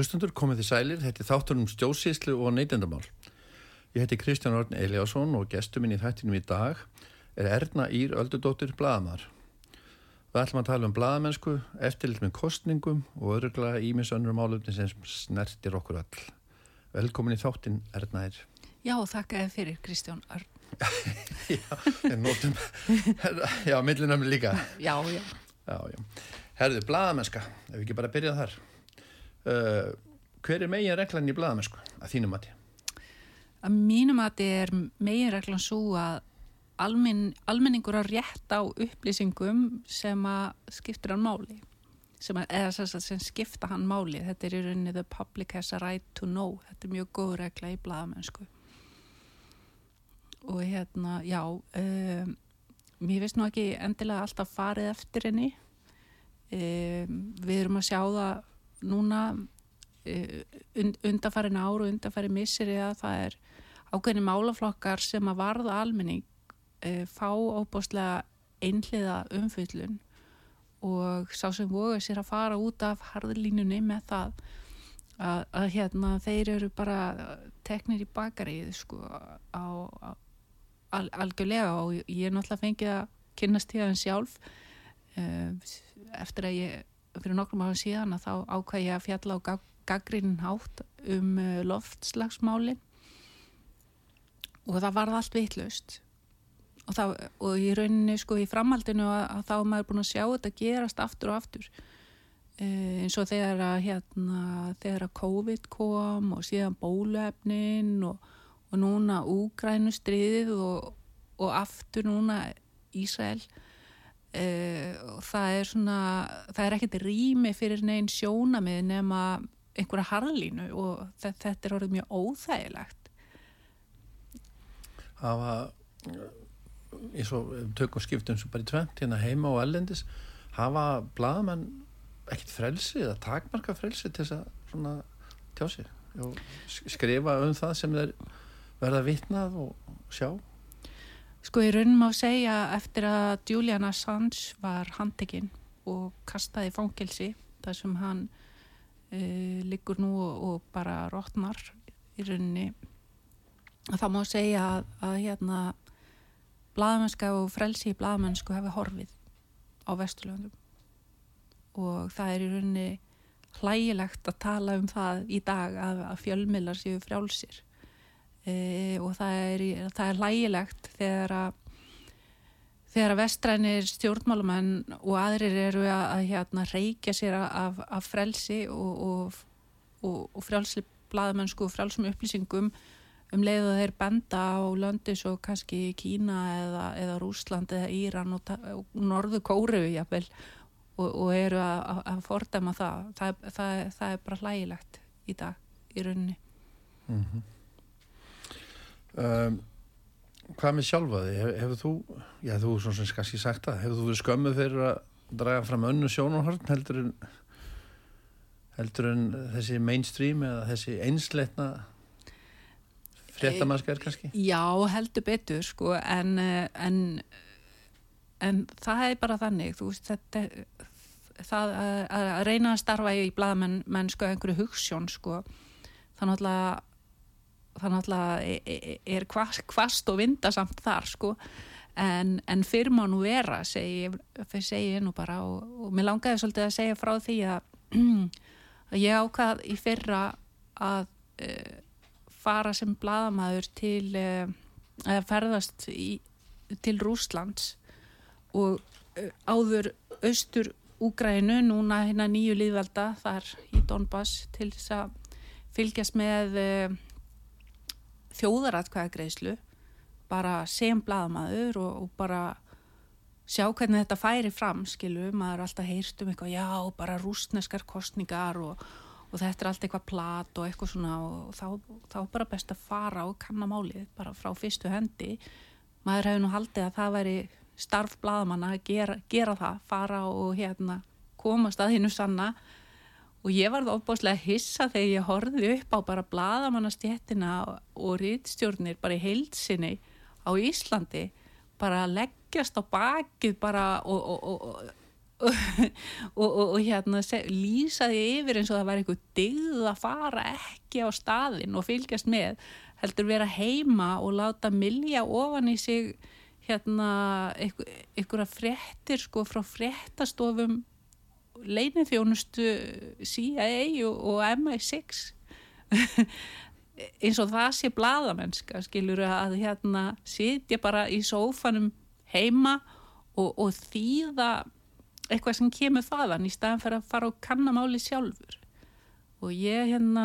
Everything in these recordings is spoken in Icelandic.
Hlustundur, komið þið sælir, þetta er þáttur um stjósíslu og neytendamál. Ég heiti Kristján Orn Eliasson og gestur minn í þættinum í dag er Erna Ír Öldudóttir Bladamar. Við ætlum að tala um bladamennsku, eftirlit með kostningum og öðruglega ímisönnur málöfni sem snertir okkur all. Velkomin í þáttin, Erna Ír. Já, þakka þið fyrir Kristján Orn. já, en nótum, já, millinamni líka. Já, já. Já, já. Herðu, bladamennska, ef við ekki bara byrjað þar. Uh, hver er megin reglan í bladamennsku að þínum mati? Að mínum mati er megin reglan svo að almen, almenningur að rétt á upplýsingum sem að skiptir hann máli sem að, eða sem skipta hann máli. Þetta er í rauninni the public has a right to know. Þetta er mjög góð regla í bladamennsku og hérna já um, mér finnst nú ekki endilega alltaf farið eftir henni. Um, við erum að sjá það núna uh, undarfærin ár og undarfærin missir eða það er ákveðni málaflokkar sem að varða almenning uh, fá óbúslega einhliða umfyllun og sá sem voga sér að fara út af harðlínunni með það að, að hérna þeir eru bara teknir í bakarið sko á, á al, algjörlega og ég er náttúrulega fengið að kynast í það en sjálf uh, eftir að ég fyrir nokkrum ára síðan að þá ákvæði ég að fjalla á gaggrinin hátt um uh, loftslagsmálin. Og það varði allt vitlaust. Og, það, og í rauninni sko í framhaldinu að, að þá er maður búin að sjá þetta gerast aftur og aftur. E, eins og þegar að hérna þegar að COVID kom og síðan bólefnin og, og núna úgrænustriðið og, og aftur núna Ísrael Uh, það er svona það er ekkert rými fyrir neginn sjónamið nema einhverja harlínu og þetta er orðið mjög óþægilegt. Það var eins og tökum skiptum sem bara í tvent hérna heima og ellendis hafa bladamann ekkert frelsi eða takmarka frelsi til þess að svona tjá sig og skrifa um það sem þeir verða vitnað og sjá Sko ég raunum á að segja eftir að Julian Assange var handtekinn og kastaði fangilsi þar sem hann uh, liggur nú og, og bara rótnar í rauninni þá má segja að, að hérna bladamennska og frelsi í bladamennsku hefur horfið á Vesturlöndum. Og það er í rauninni hlægilegt að tala um það í dag að, að fjölmilar séu frjálsir e, og það er, það er lægilegt þegar að þegar að vestrænir stjórnmálumenn og aðrir eru að, að hérna, reykja sér af, af frelsi og, og, og, og frjálsli bladamennsku og frjálsum upplýsingum um leið og þeir benda á löndi svo kannski Kína eða, eða Rúsland eða Íran og, og Norðu Kóru jafnvel, og eru að, að fordæma það. Það, það. það er bara hlægilegt í dag í rauninni mm -hmm. Um, hvað með sjálfaði? Hef, hefur þú, já þú er svona sem kannski sagt það, hefur þú verið skömmuð fyrir að draga fram önnu sjónahörn heldur en heldur en þessi mainstream eða þessi einsleitna fréttamanskar kannski? Já, heldur betur sko en, en en það er bara þannig þú veist þetta það að, að reyna að starfa í bladamenn sko einhverju hugssjón sko þannig að þannig að e, e, er kvast og vindasamt þar sko. En, en fyrir má nú vera segi, ég nú bara. Og, og mér langaði svolítið að segja frá því að, að ég ákvað í fyrra að e, fara sem bladamæður til e, að ferðast í, til Rúslands og uh, áður austur Úgrænu, núna hérna nýju líðvelda þar í Donbass til þess að fylgjast með þjóðaratkvæðagreislu bara sem bladamaður og, og bara sjá hvernig þetta færi fram, skilu, maður alltaf heyrst um eitthvað, já, bara rúsneskar kostningar og, og þetta er alltaf eitthvað plat og eitthvað svona og þá, þá bara best að fara og kanna málið bara frá fyrstu hendi. Maður hefur nú haldið að það væri starf bladamanna að gera, gera það fara og hérna komast að hinnu sanna og ég var það ofbáslega hissa þegar ég horfið upp á bara bladamannastjettina og rýtstjórnir bara í heilsinni á Íslandi bara leggjast á bakið bara og, og, og, og hérna lýsaði yfir eins og það var eitthvað digð að fara ekki á staðin og fylgjast með heldur vera heima og láta milja ofan í sig hérna einhverja frettir sko frá frettastofum leinithjónustu CIA og, og MI6 eins og það sé bladamennska skilur að hérna sitja bara í sófanum heima og, og þýða eitthvað sem kemur þaðan í staðan fyrir að fara og kannamáli sjálfur. Og ég hérna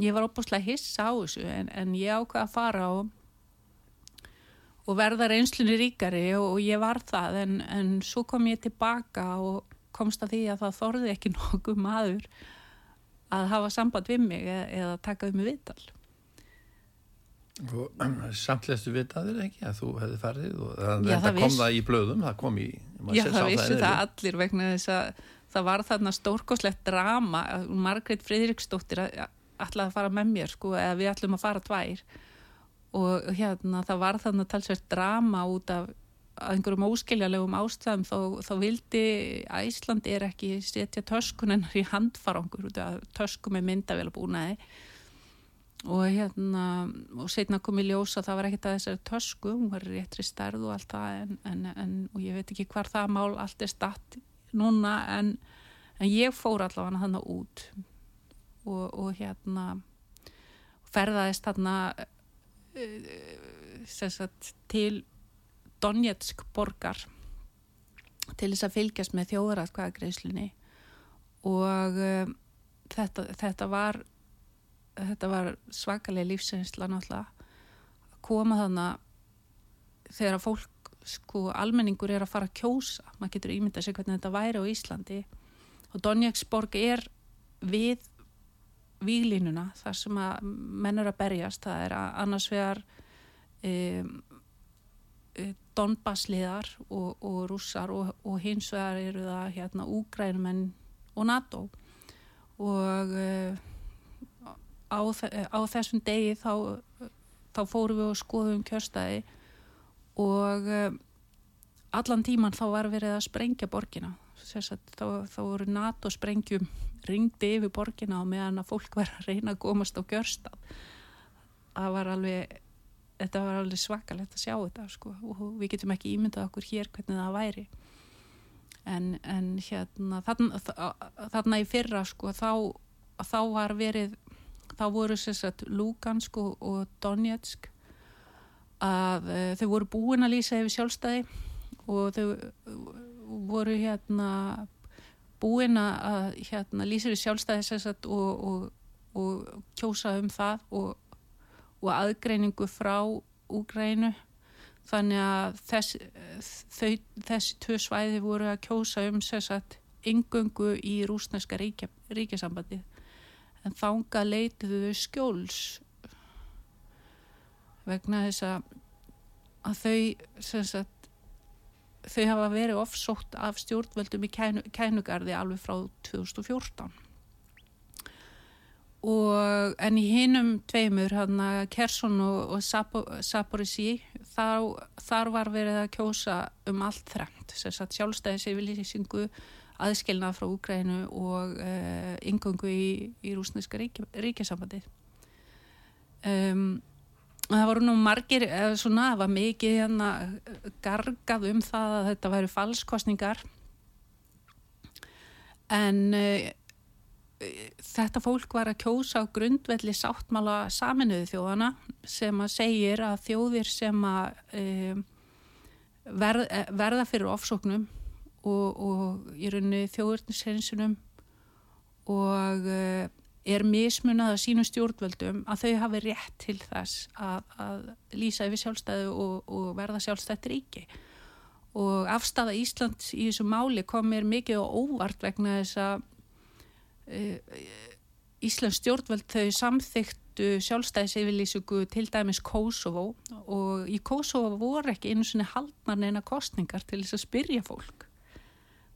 ég var opaslega hissa á þessu en, en ég ákvaði að fara og og verða reynslunni ríkari og, og ég var það en, en svo kom ég tilbaka og komst að því að það þorði ekki nokkuð maður að hafa samband við mig eða, eða taka um viðtal. Og samtlestu vitaðir ekki að þú hefði farið og það, Já, það kom viss. það í blöðum, það kom í... Já, það vissi það, það allir vegna þess að það var þarna stórkoslegt drama, Margreit Fridriksdóttir ætlaði að fara með mér sko, eða við ætlum að fara tvær og hérna það var þarna talsveit drama út af að einhverjum óskiljalegum ástæðum þá, þá vildi að Ísland er ekki setja töskunennar í handfarangur töskum er myndavel að búnaði. Og hérna og setna kom í ljós að það var ekkert að þessari tösku, hún var réttri stærð og allt það en, en, en og ég veit ekki hvar það mál allt er statt núna en, en ég fór allavega hann út og, og hérna ferðaðist uh, sagt, til Donetsk borgar til þess að fylgjast með þjóðratkvæðagreislunni og um, þetta, þetta var þetta var svakalega lífsreynsla náttúrulega. Að koma þannig þegar að fólk sko almenningur er að fara að kjósa. Maður getur ímyndað sér hvernig þetta væri á Íslandi. Og Donetsborg er við výlínuna þar sem að menn er að berjast. Það er að annars vegar um, Donbassliðar og, og rússar og, og hins vegar eru það hérna Úgrænumenn og NATO. Og uh, á, á þessum degi þá, þá fórum við og skoðum kjörstæði og uh, allan tíman þá var verið að sprengja borgina. Þá, þá voru NATO sprengjum ringdi yfir borgina og meðan að fólk var að reyna að komast á kjörstað. Það var alveg þetta var alveg svakalegt að sjá þetta sko, og við getum ekki ímyndað okkur hér hvernig það væri. En, en hérna þarna, þarna í fyrra sko, þá, þá var verið þá voru sérsagt Lugansk og, Donetsk að uh, þau voru búin að lýsa yfir sjálfstæði og þau voru hérna búin að hérna, lýsa yfir sjálfstæði sérsagt og, og, og kjósa um það og og aðgreiningu frá Úgrænu þannig að þess, þau, þessi tvö svæði voru að kjósa um sérsagt yngöngu í rúsneska ríkja, ríkjasambandi en þánga leitiðu skjóls vegna þess að, þau sérsagt þau hafa verið ofsótt af stjórnvöldum í kænu, kænugarði alveg frá 2014 Og, en í hinnum tveimur, hérna Kersson og, og Saporisí, þar var verið að kjósa um allt þrengt, sjálfstæðis yfirlýsingu, aðskilnað frá Úgrænu og uh, yngöngu í, í rúsneska ríkjasambandi. Um, það voru nú margir, eða svona, það var mikið hérna gargað um það að þetta væri falskostningar, en... Uh, þetta fólk var að kjósa á grundvelli sáttmála saminuðu þjóðana sem að segir að þjóðir sem að um, verð, eh, verða fyrir ofsóknum og, og í rauninni þjóðurnishensunum og uh, er mismunað að sínum stjórnvöldum að þau hafi rétt til þess að, að lýsa yfir sjálfstæðu og, og verða sjálfstætt ríki. Og afstafa Íslands í þessu máli kom mér mikið og óvart vegna þess að Íslands stjórnvöld þau samþyktu sjálfstæðiseyfirlýsingu til dæmis Kosovo og í Kosovo voru ekki einu svona haldnar neina kostningar til þess að spyrja fólk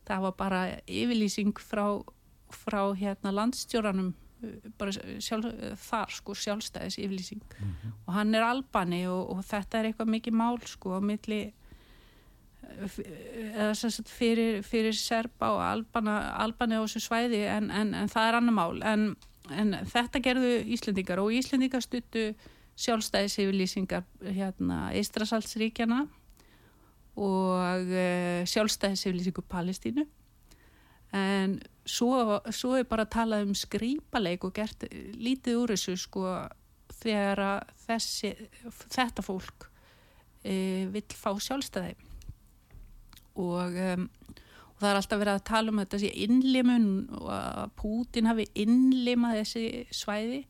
það var bara yfirlýsing frá, frá hérna landstjóranum bara sjálf, þar sko sjálfstæðis yfirlýsing mm -hmm. og hann er albani og, og þetta er eitthvað mikið mál sko á milli eða sagt, fyrir, fyrir serba og albana, albani á þessu svæði en, en, en það er annar mál. En, en þetta gerðu Íslendingar og Íslendingar stuttu sjálfstæðis yfirlýsingar hérna Ístrasaldsríkjana og uh, sjálfstæðis yfirlýsingu Palestínu. En svo, svo er bara að tala um skrýpaleik og gert lítið úr þessu sko þegar þessi, þetta fólk e, vill fá sjálfstæði og, um, og það er alltaf verið að tala um þetta þessi innlimun og að Pútin hafi innlimað þessi svæði.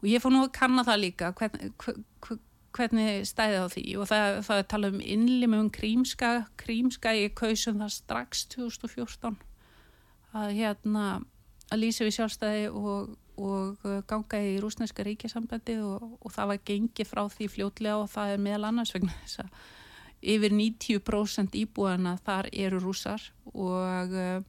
Og ég fór nú að kanna það líka hvern, hvern, hvernig stæði á því. Og það, það er að tala um innlimun krímska, krímska ég kausum það strax 2014 að hérna að lýsa við sjálfstæði og, og uh, ganga í rúsneska ríkjasambandi og, og það var gengið frá því fljótlega og það er meðal annars vegna þess að yfir 90% íbúana þar eru rúsar og uh,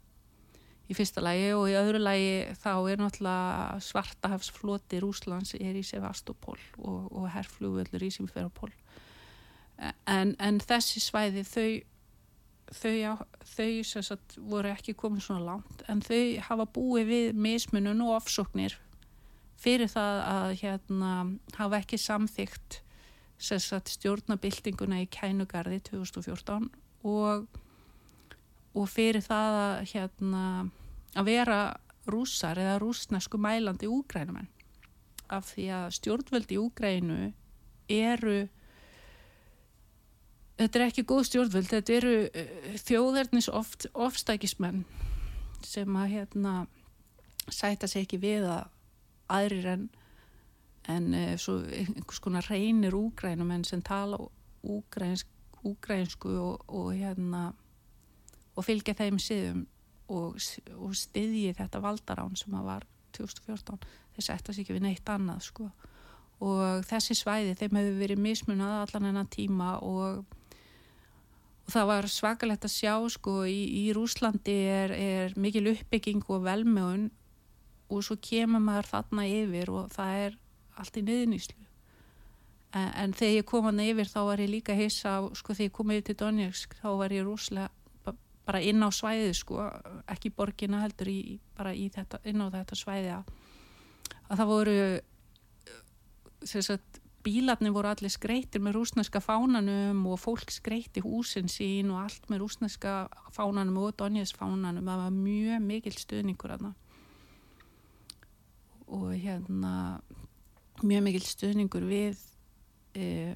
í fyrsta lægi og í öðru lægi þá er náttúrulega svartahafsfloti Rúslands er í Sevastopol og, og herrflugvöldur í Simferopol. En, en þessi svæði þau þau, þau sagt, voru ekki komið svona langt en þau hafa búið við mismunum og ofsóknir fyrir það að hérna, hafa ekki samþygt stjórnabildinguna í Kænugarði 2014 og, og fyrir það að, hérna, að vera rúsar eða rúsnesku mælandi úgrænumenn af því að stjórnvöldi Úgrænu eru þetta er ekki góð stjórnvöld, þetta eru uh, þjóðarnis oft, ofstækismenn sem að hérna sæta sig ekki við að aðrir en, en uh, svo einhvers konar reynir úgrænum en sem tala úgrænsk, úgrænsku og, og hérna og fylgja þeim siðum og, og styðji þetta valdarán sem að var 2014 þeir sætta sig ekki við neitt annað sko. Og þessi svæði þeim hefur verið mismunað allan enna tíma og og það var svakalegt að sjá sko í, í Rúslandi er, er mikil uppbygging og velmögun og svo kemur maður þarna yfir og það er allt í niðuníslu en, en þegar ég kom hann yfir þá var ég líka hissa sko þegar ég kom yfir til Donetsk þá var ég rúslega bara inn á svæði sko ekki borgina heldur í, bara þetta, inn á þetta svæði að, að það voru sem sagt bílarnir voru allir skreitir með rúsneska fánanum og fólk skreiti húsin sín og allt með rúsneska fánanum og Donjæs fánanum. Það var mjög mikil stuðningur aðna og hérna mjög mikil stuðningur við e,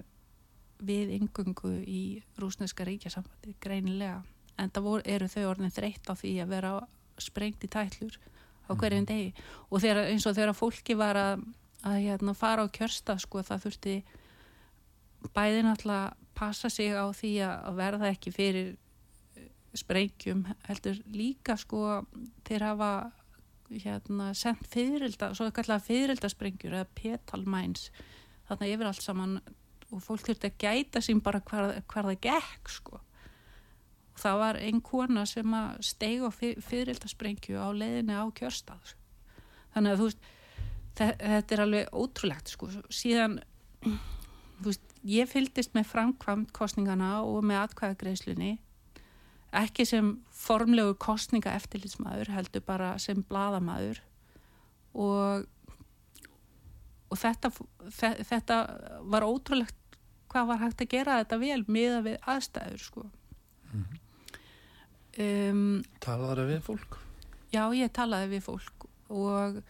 við yngungu í rúsneska ríkjasambandi greinilega en það voru, eru þau orðin þreytt á því að vera sprengt í tællur á hverjum mhm. degi og þegar, eins og þegar fólki var að að hérna, fara á kjörsta sko, það þurfti bæðin alltaf passa sig á því að verða ekki fyrir sprengjum heldur líka sko þeir hafa hérna, sendt fyririlda, svo kallar fyririldassprengjur eða petalmæns þarna yfir allt saman og fólk þurfti að gæta sín bara hvar, hvar það gekk sko og það var einn kona sem að steg á fyririldasprengju á leiðinu á kjörstað þannig að þú veist þetta er alveg ótrúlegt sko. síðan veist, ég fyldist með framkvamt kostningana og með atkvæðagreislunni ekki sem formlegu kostninga eftirlitsmaður heldur bara sem bladamaður og og þetta, þetta var ótrúlegt hvað var hægt að gera þetta vel miða við aðstæður sko mm -hmm. um, Talaði það við fólk? Já, ég talaði við fólk og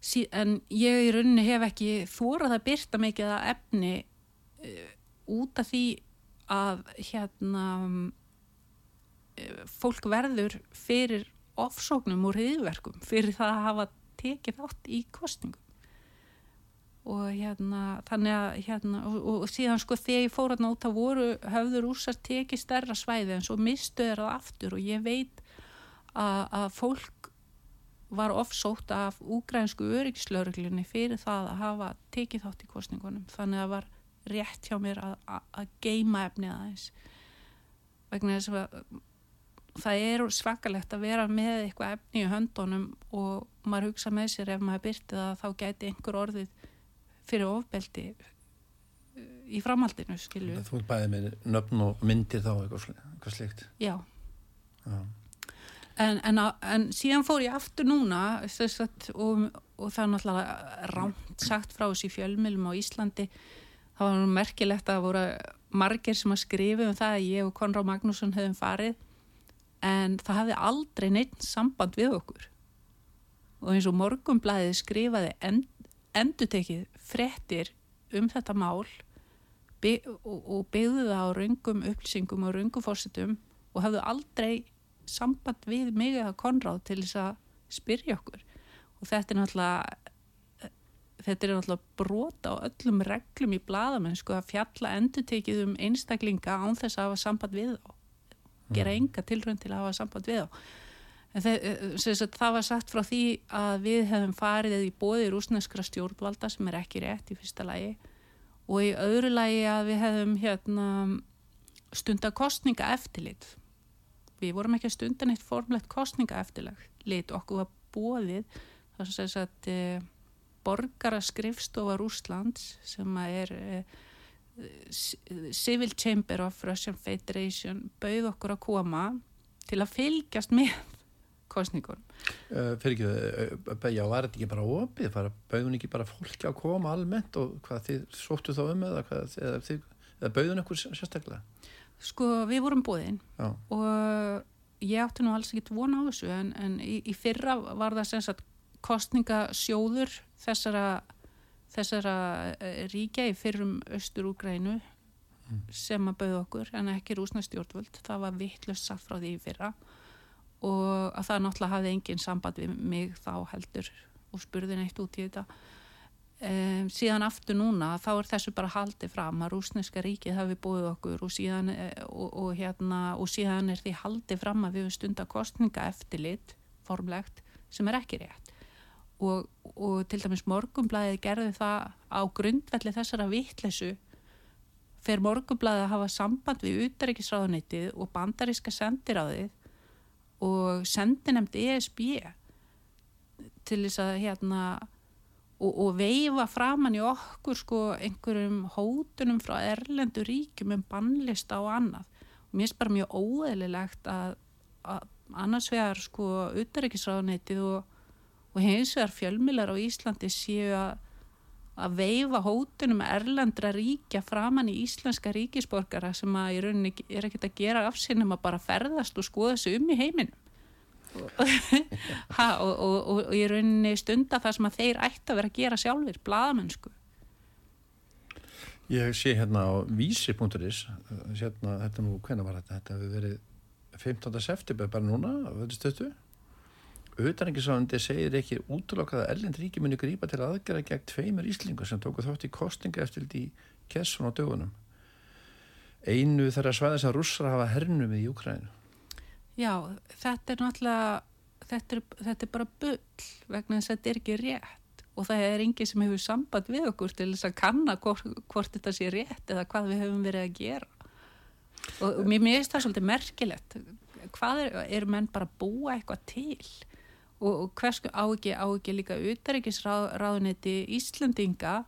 sí, en ég í rauninni hef ekki þórað að byrta mikið að efni uh, út af því að hérna fólk verður fyrir ofsóknum og riðverkum fyrir það að hafa tekið þátt í kostningum og hérna þannig að hérna og, og síðan sko þegar ég fór að náta voru höfður úsar tekið stærra svæði en svo mistu þeirra aftur og ég veit að, að fólk var ofsótt af úgrænsku öryggislauruglunni fyrir það að hafa tekið þátt í kostningunum þannig að var rétt hjá mér að, að, að geima efnið aðeins. Vegna þess að það er svakalegt að vera með eitthvað efni í höndunum og maður hugsa með sér ef maður byrti það þá gæti einhver orðið fyrir ofbeldi í framhaldinu, skilju. Þú er bæðið með nöfn og myndir þá eitthvað slikt. Já. Já. En, en, en síðan fór ég aftur núna að, og, og það er náttúrulega rámt sagt frá þessi fjölmilum á Íslandi. Það var merkilegt að það voru margir sem að skrifa um það að ég og Konrad Magnússon hefðum farið en það hefði aldrei neitt samband við okkur. Og eins og morgumblæðið skrifaði end, endutekið frettir um þetta mál bygg, og, og byggði það á rungum upplýsingum og rungum fórsetum og hafðu aldrei samband við mig eða Konráð til þess að spyrja okkur. Og þetta er náttúrulega þetta er náttúrulega brota á öllum reglum í bladamennsku að fjalla endutekið um einstaklinga án þess að hafa samband við þá gera mm. enga tilrönd til að hafa samband við þá. Það, eh, það var sagt frá því að við hefum farið í bóði rúsneskra stjórnvalda sem er ekki rétt í fyrsta lagi og í öðru lagi að við hefum hérna, stunda kostninga eftirlit við vorum ekki að stunda neitt formlegt kostninga eftirlit okkur var bóðið þess að segja að e, borgara skrifstofa Rúslands sem er Civil Chamber of Russian Federation bauð okkur að koma til að fylgjast með kostningunum. Uh, fyrir ekki, uh, já, var þetta ekki bara opið? Bauðun ekki bara fólki að koma almennt og hvað þið sóttu þá um eða, hvað, eða, þið, eða bauðun ekkur sérstaklega? Sko, við vorum búðinn og ég átti nú alls ekkit vona á þessu en, en í, í fyrra var það sem sagt kostningasjóður þessara þessara eh, ríkja í fyrrum Östur-Úgrænu mm. sem að bauða okkur en ekki rúsna stjórnvöld. Það var vittlust satt frá því fyrra. Og að það náttúrulega hafði engin samband við mig þá heldur og spurði neitt út í þetta. Um, síðan aftur núna þá er þessu bara haldið fram að rúsneska ríkið hafi búið okkur og síðan, eh, og, og, hérna, og síðan er því haldið fram að við höfum stunda kostninga eftirlit formlegt sem er ekki rétt og, og til dæmis morgumblæði gerði það á grundvelli þessara vittlesu fer morgumblæði að hafa samband við utaríkisráðunitið og bandaríska sendiráðið og sendinemd ESB til þess að hérna og, og veifa framann í okkur sko einhverjum hótunum frá erlendu ríkjum um bannlista og annað. Og mér finnst bara mjög óeðlilegt að, að annars vegar sko utaríkisráðunitið og og hins vegar fjölmilar á Íslandi séu að, veifa hótunum erlendra ríkja framann í íslenska ríkisborgara sem að í rauninni er ekkert að gera afsinnum að bara ferðast og skoða þessu um í heiminum ha, og, og, og, og í rauninni stunda það sem að þeir ætti að vera að gera sjálfur, bladamennsku Ég sé hérna á vísi.is hérna, þetta nú, hvernig var þetta? Þetta hefur verið 15. september bara núna, þetta stöttu Utanengisáðandi segir ekki útlokkað að Erlend ríki muni grípa til aðgæra gegn tveimur íslingu sem tóku þátt í kostinga eftir í Kessun á dögunum. Einu þar að svæða sem russar hafa hernum í Júkrænu. Já, þetta er náttúrulega, þetta er, þetta er bara bull vegna þess að þetta er ekki rétt og það er enginn sem hefur samband við okkur til þess að kanna hvort, hvort þetta sé rétt eða hvað við hefum verið að gera. Og mér finnst það svolítið merkilegt. Hvað er, er menn bara að búa eitthvað til? Og, og hvers á ekki, á ekki líka utaríkisráðuneti Íslandinga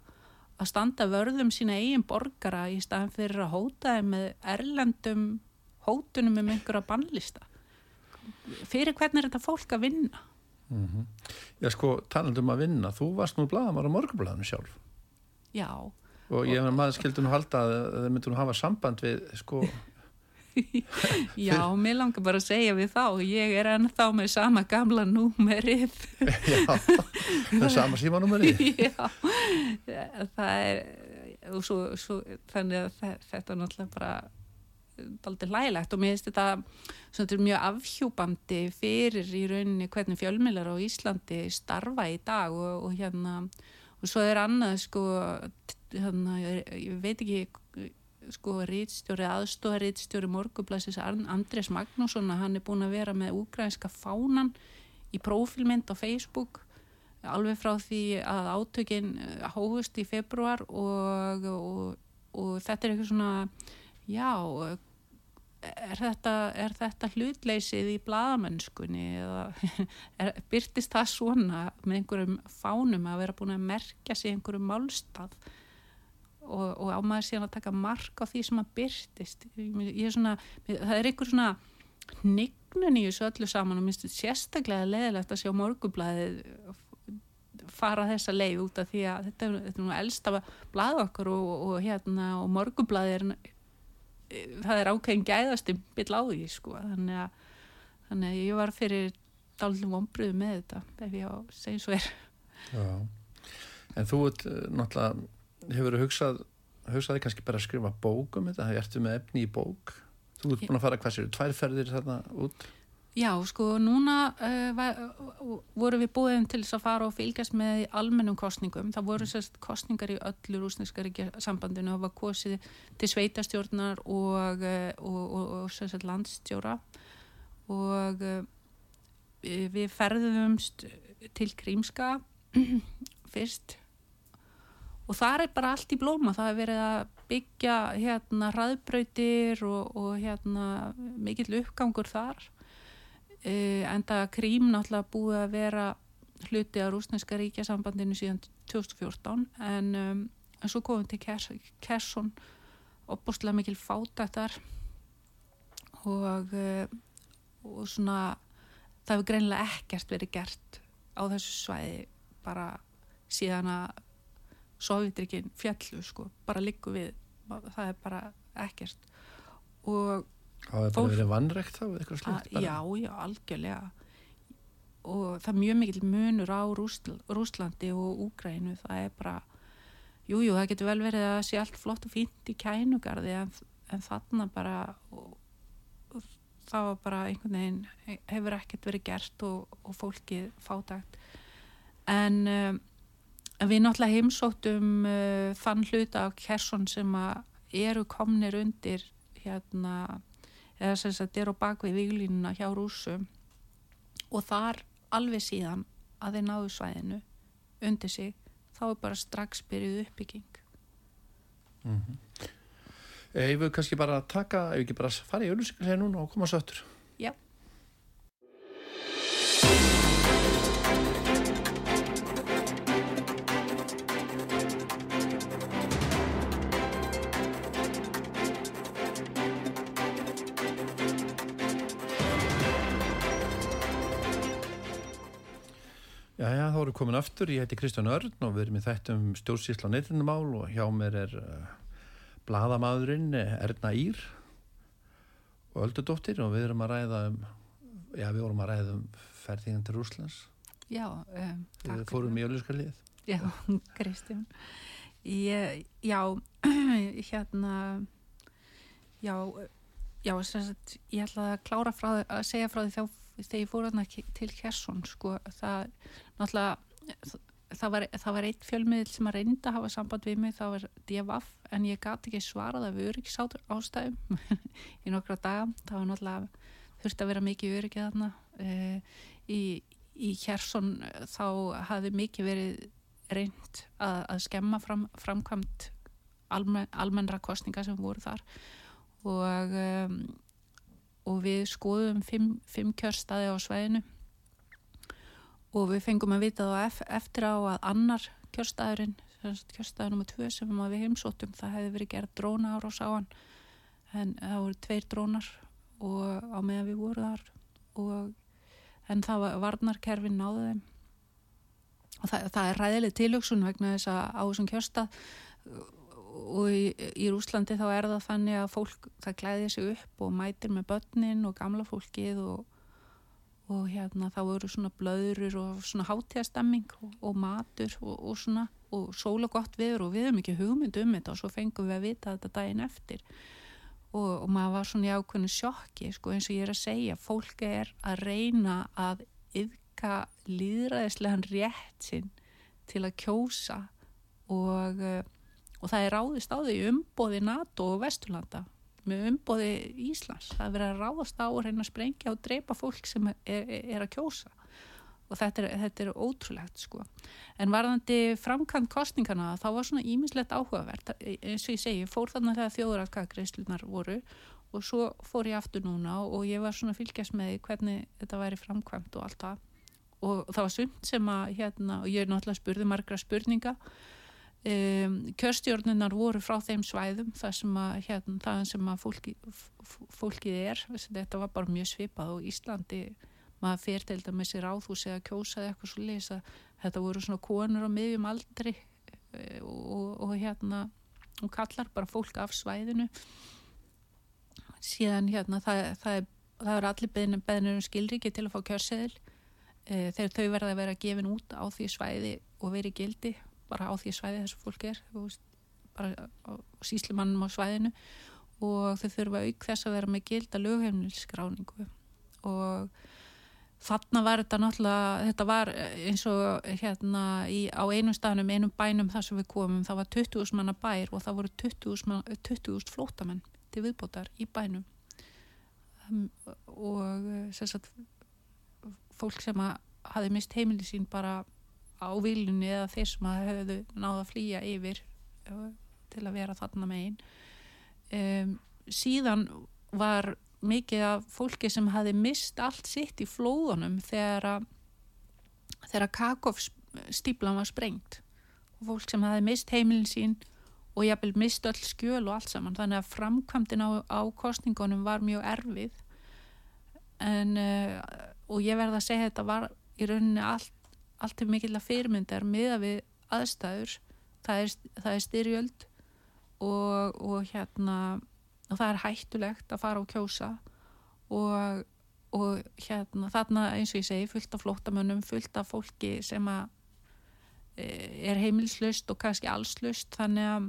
að standa vörðum sína eigin borgara í staðan fyrir að hóta þeim með erlendum hótunum um einhverja bannlista? Fyrir hvernig er þetta fólk að vinna? Mm -hmm. Já sko, talandum að vinna þú varst nú blagamar á morgunblæðinu sjálf. Já. Og ég hef maður skildun að halda að það myndur nú hafa samband við sko Já, mér langar bara að segja við þá ég er ennþá með sama gamla númerið. Já, það er sama síma númerið Já, það er og svo, svo þannig að þetta er náttúrulega bara aldrei lægilegt og mér finnst þetta svona, mjög afhjúbandi fyrir í rauninni hvernig fjölmilar á Íslandi starfa í dag og, og hérna og svo er annað sko hérna, ég veit ekki sko rítstjóri, aðstóða rítstjóri morgublassis Andrés Magnússon hann er búin að vera með úgrænska fánan í prófilmynd á Facebook alveg frá því að átökin eh, hófust í februar og, og, og þetta er eitthvað svona já er þetta, er þetta hlutleysið í bladamennskunni eða er, byrtist það svona með einhverjum fánum að vera búin að merkja sig einhverjum málstað og, og á maður síðan að taka mark á því sem að byrtist ég er svona, það er einhver svona hnignun í þessu öllu saman og minnst sérstaklega leðilegt að sjá morgublaðið fara þessa leið út af því að þetta er, þetta er nú elsta blað okkur og, og, hérna og morgublaði er það er ákveðin gæðasti byll á því sko. Þannig að, þannig að ég var fyrir dálum ombröðu með þetta ef ég á segið svo er. Já. En þú ert eh, náttúrulega hefur hugsað hugsaði kannski bara að skrifa bók um þetta, það ertu með efni í bók? Þú ert búin að fara hvað sér, tværferðir þarna út? Já, sko, núna uh, var, voru við búin til þess að fara og fylgjast með almennum kostningum. Það voru sérst kostningar í öllu rúsneska sambandinu og var kosið til sveitastjórnar og, eh, og, og, og sérst landstjóra. Og uh, við ferðumst til Krímska fyrst og það er bara allt í blóma. Það er verið að byggja hérna hraðbröytir og hérna mikill uppgangur þar. Uh, en það krím náttúrulega búið að vera hluti á rúsneska ríkjasambandinu síðan 2014 en, um, en svo komum til Kersson opbúrslega mikil fátættar og, uh, og svona það hefur greinlega ekkert verið gert á þessu svæði bara síðan að Sovjetrikinn fjallu sko, bara likku við það er bara ekkert. Og Það hefur bara verið vannrekt þá? Já, já, algjörlega. Og það er mjög mikil munur á Rúsl Rúslandi og Úgrænu það er bara, jújú, jú, það getur vel verið að sé allt flott og fínt í kænugarði en, en þarna bara og, og það var bara einhvern veginn hefur ekkert verið gert og, og fólkið fátagt en um, við náttúrulega heimsóttum uh, þann hluta af Kersson sem eru komnir undir hérna eða sem sagt er á bakvið viglínuna hjá rúsum og þar alveg síðan að þeir náðu svæðinu undir sig þá er bara strax byrjuð uppbygging. Mm -hmm. Ef við kannski bara taka, ef við ekki bara fara í hér núna og koma svo öttur Já Jæja, þá erum við komin aftur, ég heiti Kristján Örn og við erum í þættum stjórnsýsla neytindumál og hjá mér er uh, bladamæðurinn eh, Erna Ír og Öldudóttir og við erum að ræða um, já við vorum að ræða um ferðingan til Rúslands. Já, um, Við fórum í Öluskarlið. Já, Kristján. Ég, já, hérna, já, já, sagt, ég ætla að klára frá, að segja frá því þá þegar ég fór til Kersson sko, það náttúrulega það var, það var eitt fjölmiðil sem að reynda að hafa samband við mig, það var DFF en ég gæti ekki svarað af öryggisátur ástæðum í nokkra daga. Það var náttúrulega þurfti að vera mikið öryggið þarna. E, í, í Kersson þá hafi mikið verið reynd að, að skemma fram, framkvæmt almen, almennra kostninga sem voru þar. Og um, og við skoðum fimm, fimm kjörstaði á sveinu og við fengum að vita þá eftir á að annar kjörstaðurinn, kjörstaður nr. 2 sem við heimsóttum, það hefði verið gerð dróna ára á sáan en það voru tveir drónar og á meðan við vorum þar og, en það var varnarkerfin náðu þeim og það, það er ræðileg tilöksun vegna þess að á þessum kjörstað og í, í Rúslandi þá er það þannig að fólk það klæðir sig upp og mætir með börnin og gamla fólkið og, og hérna þá eru svona blöðurur og svona hátíðastemming og, og matur og, og svona og sóla gott viður og við erum ekki hugmynd um þetta og svo fengum við að vita þetta daginn eftir. Og, og maður var svona í ákveðinu sjokki sko eins og ég er að segja, fólk er að reyna að yfka líðræðislegan rétt sinn til að kjósa og, eh, það er ráðist á því umbóði NATO og Vesturlanda með umbóði Íslands. Það er verið að ráðast á að reyna að sprengja og dreipa fólk sem er, er að kjósa. Og þetta er, þetta er ótrúlegt sko. En varðandi framkvæmt kostningana þá var svona ímislegt áhugavert. Eins og ég segi, fór þarna þegar þjóðratkagreislunar voru og svo fór ég aftur núna og ég var svona fylgjast með hvernig þetta væri framkvæmt og allt það. Og það var sumt sem að hérna, og ég er náttúrulega spurði margra spurninga um, kjörstjórnunar voru frá þeim svæðum það sem að, hérna, það sem að fólki, fólkið er. Þetta var bara mjög svipað og Íslandi. Maður fyrir til dæmis í kjósa eða eitthvað svo leysa þetta voru svona konur á miðjum aldri e, og, og hérna og kallar bara fólk af svæðinu. Síðan hérna það, það, er, það er allir beðnir um skilriki til að fá kjörseðil. E, þegar þau verða að vera gefin út á því svæði og verið gildi bara á því svæði þessu fólk er bara síslimannum á svæðinu. Og þau þurfa auk þess að vera með gilda lögheimilskráningu og Þarna var þetta náttúrulega, þetta var eins og hérna í, á einum staðnum, einum bænum þar sem við komum, það var 20.000 manna bær og það voru 20.000 20 flótamenn til viðbótar í bænum. Um, og sagt, fólk sem hafi mist heimili sín bara á viljunni eða þeir sem hefðu náða að flýja yfir uh, til að vera þarna megin. Um, síðan var mikið af fólki sem hafi mist allt sitt í flóðunum þegar þegar Kakov stíplan var sprengt. Og fólk sem hafi mist heimilin sín og jafnvel mist öll skjöl og allt saman. Þannig að framkvæmdinn á, á kostningunum var mjög erfið. En uh, og ég verða að segja þetta var í rauninni allt, allt til mikill að fyrirmyndar miða við aðstæður. Það er, það er styrjöld og, og hérna og það er hættulegt að fara og kjósa. Og, og hérna þarna eins og ég segi fullt af flótamönnum, fullt af fólki sem að e, er heimilslust og kannski allslust þannig að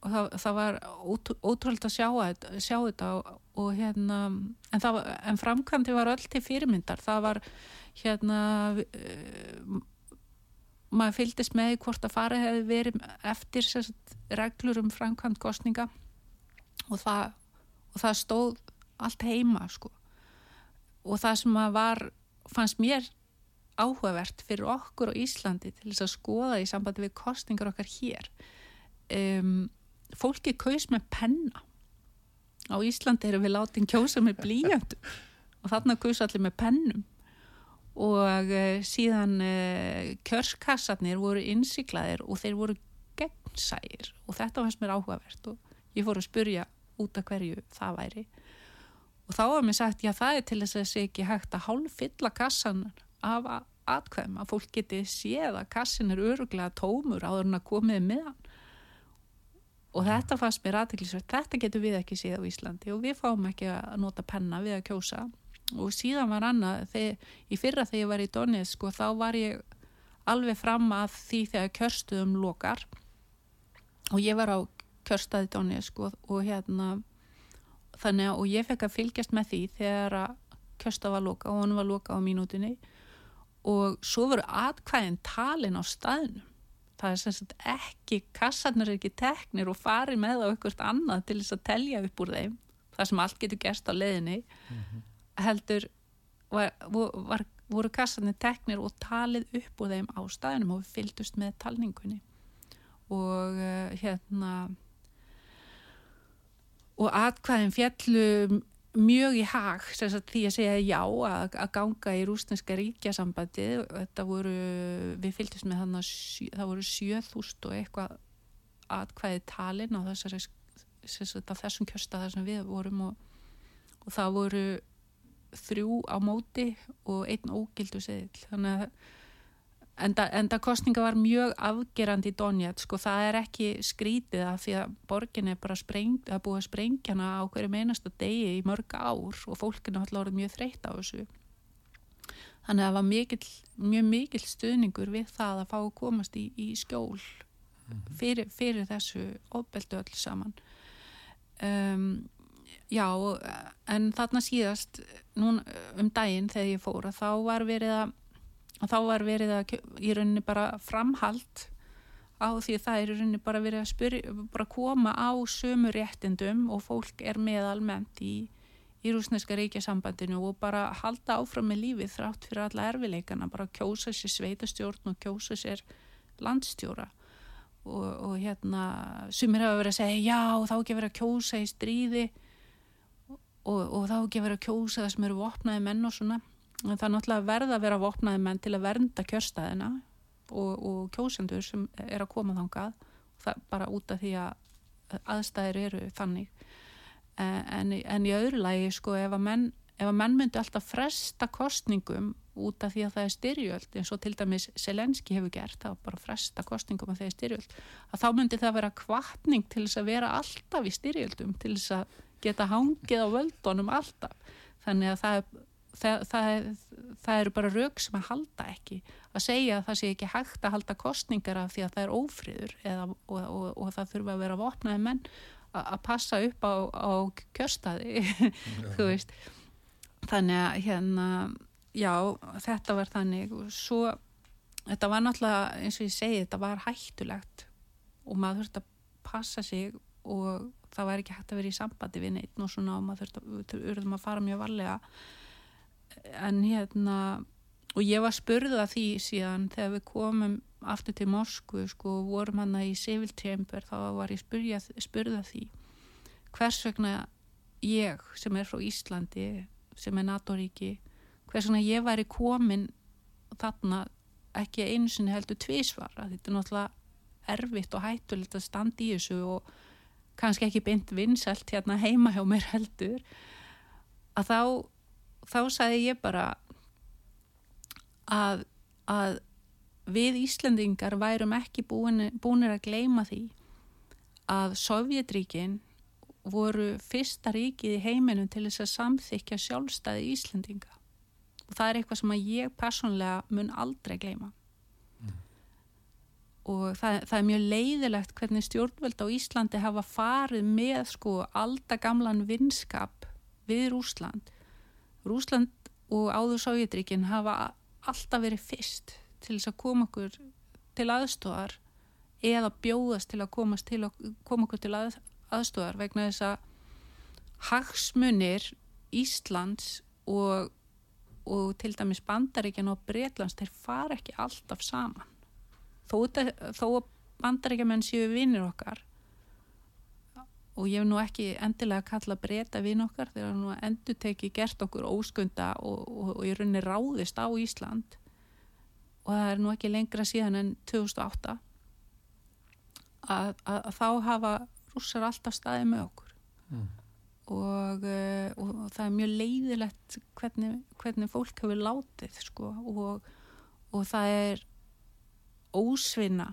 það, það var ótrúld að sjá, sjá þetta og, og hérna en, það, en framkvæmdi var öll til fyrirmyndar það var hérna e, maður fylgist með hvort að fara hefði verið eftir sagt, reglur um framkvæmt kostninga og það, og það stóð allt heima sko. og það sem var, fannst mér áhugavert fyrir okkur á Íslandi til þess að skoða í sambandi við kostningar okkar hér um, fólki kaus með penna. Á Íslandi erum við látið kjósa með blíjandu og þarna kaus allir með pennum. Og uh, síðan uh, kjörskassarnir voru innsiklaðir og þeir voru gegnsægir og þetta fannst mér áhugavert og ég fór að spurja út af hverju það væri. Og þá var mér sagt já það er til þess að sé ekki hægt að hálf fylla kassan af atkvæm að fólk geti séð að kassin er öruglega tómur áður en að komiði meðan og þetta fannst mér aðtæklusvert þetta getur við ekki séð á Íslandi og við fáum ekki að nota penna við að kjósa. Og síðan var annað þegar, í fyrra þegar ég var í Donetsk sko, þá var ég alveg fram að því þegar kjörstuðum lokar. Og ég var á kjörstaði Donetsk og, og hérna þannig að og ég fekk að fylgjast með því þegar að kjörstað var loka og hann var loka á mínútinni og svo voru atkvæðin talin á staðinu það er sem sagt ekki kassarnir er ekki teknir og farið með á eitthvað annað til þess að telja upp úr þeim það sem allt getur gerst á leðinni mm -hmm heldur var, var, voru kassanir teknir og talið upp úr þeim á staðinum og fylgdust með talningunni. Og uh, hérna og atkvæðin fjallu mjög í hag því að segja já að, að ganga í rúsneska ríkjasambandi þetta voru, við fylgdust með þannig að það voru 7000 og eitthvað atkvæði talin á þessari þessum kjösta þar sem við vorum og, og það voru þrjú á móti og einn ógildu seðil þannig að enda, enda kostninga var mjög afgerandi í Donjat, sko það er ekki skrítið að því að borgin er bara sprengt, að búa sprengjana á hverju meinasta degi í mörg ár og fólkinu har alltaf mjög þreytt á þessu þannig að það var mikil, mjög mikil stuðningur við það að fá að komast í, í skjól mhm. fyrir, fyrir þessu ofbeldu öll saman um, já, en þarna síðast núna um daginn þegar ég fór að þá var verið að þá var verið að í rauninni bara framhald á því að það er í rauninni bara verið að spyrja, bara koma á sömu réttindum og fólk er með almennt í í rúsneska ríkjasambandinu og bara halda áfram með lífið þrátt fyrir alla erfileikana, bara kjósa sér sveitastjórn og kjósa sér landstjóra. Og, og hérna sumir hafa verið að segja já þá ekki verið að kjósa í stríði. Og, og þá ekki verið að kjósa það sem eru vopnaði menn og svona en það er náttúrulega verða að vera vopnaði menn til að vernda kjörstaðina og, og kjósendur sem er að koma þangað bara út af því að aðstæðir eru þannig. En, en í öðru lagi sko ef að menn, ef að menn myndi alltaf fresta kostningum út af því að það er styrjöld eins og til dæmis Selenski hefur gert, það var bara fresta kostningum að það er styrjöld, að þá myndi það vera kvartning til þess að vera alltaf í styrjöldum, til þess að geta hangið á völdunum alltaf. Þannig að það, það, það, það eru bara rauk sem að halda ekki. Að segja að það sé ekki hægt að halda kostningar af því að það er ófríður eða, og, og, og, það þurfa að vera vopnaði menn að passa upp á, á kjörstaði þú veist. Þannig að hérna já, þetta var þannig. Og svo, þetta var náttúrulega eins og ég segi, þetta var hættulegt og maður þurfti að passa sig og það var ekki hægt að vera í sambandi við neitt og svona og maður þurfti að, að fara mjög varlega en hérna og ég var spurða því síðan þegar við komum aftur til Moskvu sko vorum hann í Civil Chamber þá var ég spurja, spurða því hvers vegna ég sem er frá Íslandi sem er NATO-ríki hvers vegna ég væri komin þarna ekki einu sinni heldur tvísvar þetta er náttúrulega erfitt og hættulegt að standa í þessu og kannski ekki beint vinsalt hérna heima hjá mér heldur að þá þá sagði ég bara að, að við Íslandingar værum ekki búin, búinir að gleima því að Sovjetríkin voru fyrsta ríkið í heiminum til þess að samþykja sjálfstæði Íslandinga og það er eitthvað sem að ég personlega mun aldrei gleima mm. og það, það er mjög leiðilegt hvernig stjórnvöld á Íslandi hafa farið með sko aldagamlan vinskap við Rúsland Rúsland og áður Sovjetríkin hafa alltaf verið fyrst til þess að koma okkur til aðstofar eða bjóðast til að til að koma okkur til að, aðstofar vegna þess að hagsmunir Íslands og, og til dæmis bandaríkjan og Breitlands þeir fara ekki alltaf saman. Þó, þó bandaríkjaman séu vinnir okkar og ég hef nú ekki endilega kalla breyta vinn okkar þegar nú endur teki gert okkur óskunda og, og, og í rauninni ráðist á Ísland. Og það er nú ekki lengra síðan en 2008 að, að, að þá hafa rússar alltaf staðið með okkur. Mm. og, uh, og það er mjög leiðilegt hvernig, hvernig fólk hefur látið sko, og, og það er ósvinna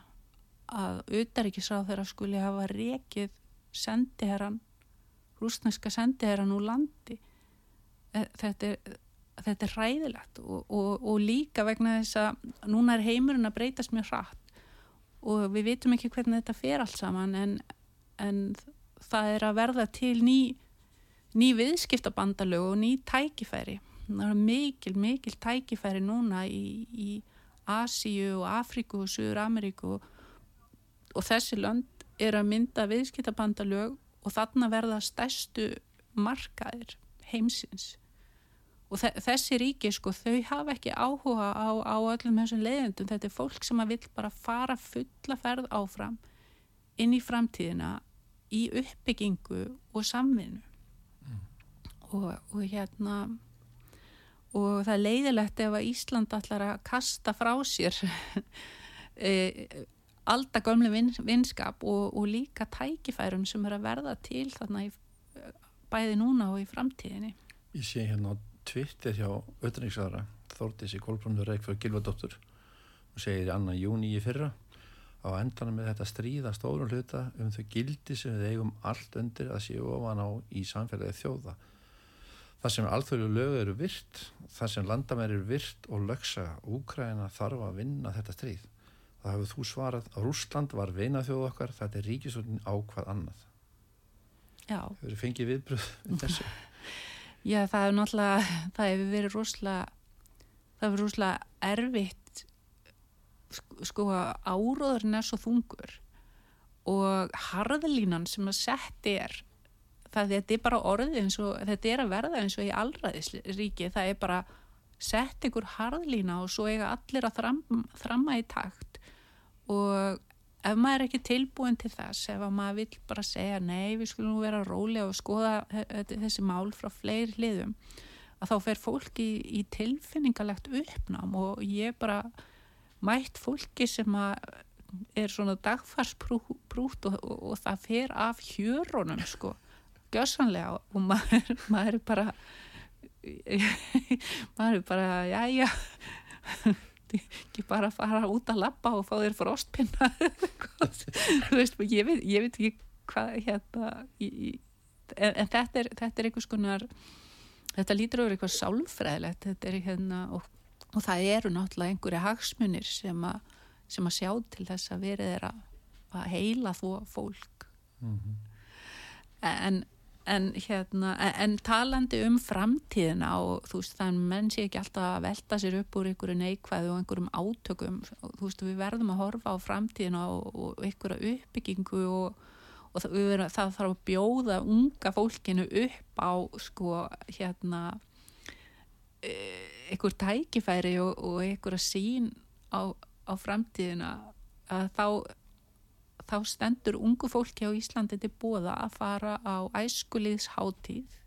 að auðaríkisráð þeirra skuli hafa rekið sendiherran rúsneska sendiherran úr landi. Eh, þetta er þetta er hræðilegt og, og, og líka vegna þess að núna er heimurinn að breytast mjög hratt og við vitum ekki hvernig þetta fer allt saman en, en það er að verða til ný, ný viðskiptabandalög og ný tækifæri. Það er mikil, mikil tækifæri núna í, í Asíu og Afríku og Suður Ameríku og þessi lönd er að mynda viðskiptabandalög og þarna verða stærstu markaðir heimsins. Og þessi ríki sko þau hafa ekki áhuga á, á öllum þessum leiðendum þetta er fólk sem að vil bara fara fulla ferð áfram inn í framtíðina í uppbyggingu og samvinnu. Mm. og, og hérna og það er leiðilegt ef að Ísland allar að kasta frá sér alltaf gömlu vin, vinskap og, og líka tækifærum sem er að verða til þarna í, bæði núna og í framtíðinni Ég sé hérna Twitter hjá auðvitaðningsaðra Þórtísi Kolbrundur Reykjavík Gilvardóttur og segir annan júni í fyrra á endanum með þetta stríða stórum hluta um þau gildi sem við eigum allt undir að séu ofan á í samfélagi þjóða. Það sem alþjóðlu lögu eru virt, það sem landamæri eru virt og lögsa Úkræna þarf að vinna þetta stríð. Það hafið þú svarað að Rúsland var veina þjóð okkar, þetta er ríkisvöldin á hvað annað. Já. Hefur þið fengið viðbröð við þessu? Já, það hefur náttúrulega, það hefur verið rosalega, það hefur rosalega erfitt, sko, að áróðurinn er svo þungur og harðlínan sem að sett er, það þetta er bara orðið eins og, þetta er að verða eins og í allraðisríki, það er bara sett ykkur harðlína og svo eiga allir að þram, þramma í takt og ef maður er ekki tilbúin til þess, ef maður vil bara segja nei, við skulum vera róli og skoða þessi mál frá fleiri hliðum, að þá fer fólk í, í tilfinningalegt uppnám og ég bara mætt fólki sem er svona dagfarsprút og, og, og það fer af hjörunum sko, gössanlega og maður, maður er bara maður er bara, já, já ekki bara fara út að lappa og fá þér frostpinna þú veist, ég veit, ég veit ekki hvað hérna ég, en, en þetta er, þetta er einhvers konar þetta lítur over eitthvað sálfræðilegt. Þetta er hérna og, og það eru náttúrulega einhverja hagsmunir sem, a, sem að sjá til þess að verið er að, að heila þó fólk. Mm -hmm. en En, hérna, en talandi um framtíðina og þú veist þannig menn sé ekki alltaf að velta sér upp úr einhverju neikvæðu og einhverjum átökum þú veist við verðum að horfa á framtíðina og, og einhverja uppbyggingu og, og það, verðum, það þarf að bjóða unga fólkinu upp á sko hérna e, einhver tækifæri og, og einhverja sín á, á framtíðina. Að þá þá stendur ungu fólki á Íslandi til bóða að fara á æskuliðsháttíð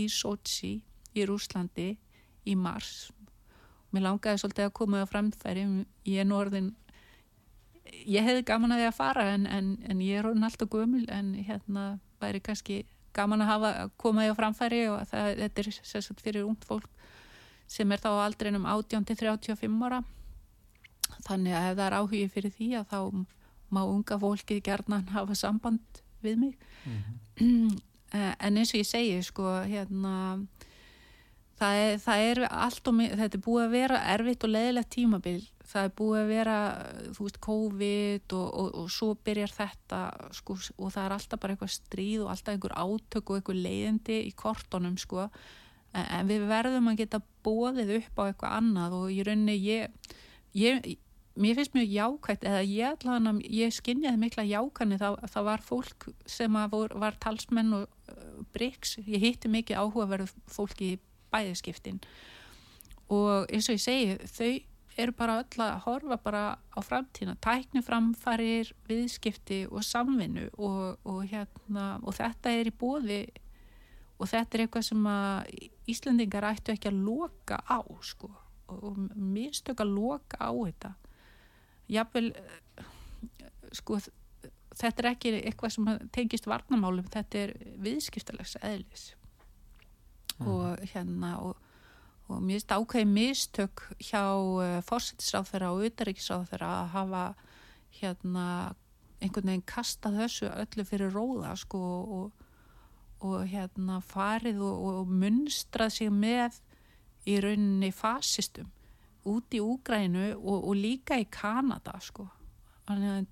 í Sochi í Rúslandi í mars. Mér langaði svolítið að koma á framfæri, ég er norðin, ég hefði gaman að því að fara en, en, en ég er orðin alltaf gömul en hérna væri kannski gaman að hafa koma því á framfæri og það, þetta er sérstaklega fyrir ungt fólk sem er þá aldrei um 18-35 ára. Þannig að ef það er áhugið fyrir því að þá má unga fólkið gerðnan hafa samband við mig. Mm -hmm. en eins og ég segi sko hérna það er, það er allt og þetta er búið að vera erfitt og leðilegt tímabil. Það er búið að vera þú veist COVID og, og, og svo byrjar þetta sko og það er alltaf bara eitthvað stríð og alltaf einhver átök og einhver leiðindi í kortonum sko. En við verðum að geta bóðið upp á eitthvað annað og í rauninni ég, ég mér finnst mjög jákvægt eða ég allavega, ég skinnjaði mikla jákvæni þá, það var fólk sem vor, var talsmenn og uh, breyks, ég hitti mikið áhugaverð fólki í bæðiskiptin og eins og ég segi þau eru bara öll að horfa bara á framtína, tækni framfarir viðskipti og samvinnu og, og hérna og þetta er í bóði og þetta er eitthvað sem að Íslandingar ættu ekki að loka á sko og mistök að loka á þetta jáfnvel sko þetta er ekki eitthvað sem tengist varnamálum, þetta er viðskiptalegs eðlis mm. og hérna og, og mér finnst ákveði mistök hjá uh, fórsettisráðferða og utaríkisráðferða að hafa hérna einhvern veginn kasta þessu öllu fyrir róða sko og, og hérna farið og, og munstrað sig með í rauninni fasistum út í Úgrænu og, og líka í Kanada sko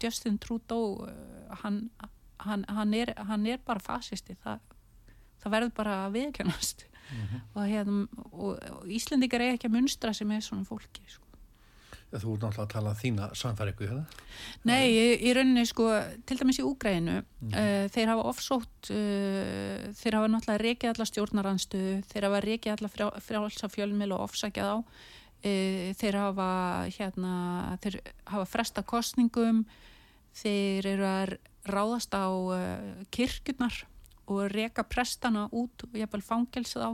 Justin Trudeau eh, hann, hann, hann, er, hann er bara fasisti það, það verður bara að viðkjönast mm -hmm. og, hérna, og, og Íslendikar er ekki að munstra sem er svona fólki sko. Þú ert náttúrulega að tala þína samfæriku hérna? Nei, í, í rauninni sko til dæmis í Úgrænu mm -hmm. uh, þeir hafa ofsótt uh, þeir hafa náttúrulega reykið alla stjórnaranstu þeir hafa reykið alla frjálsafjölmil og ofsækjað á þeir hafa hérna, þeir hafa fresta kostningum þeir eru að ráðast á e, kirkurnar og reka prestana út og jæfnvel fangelsað á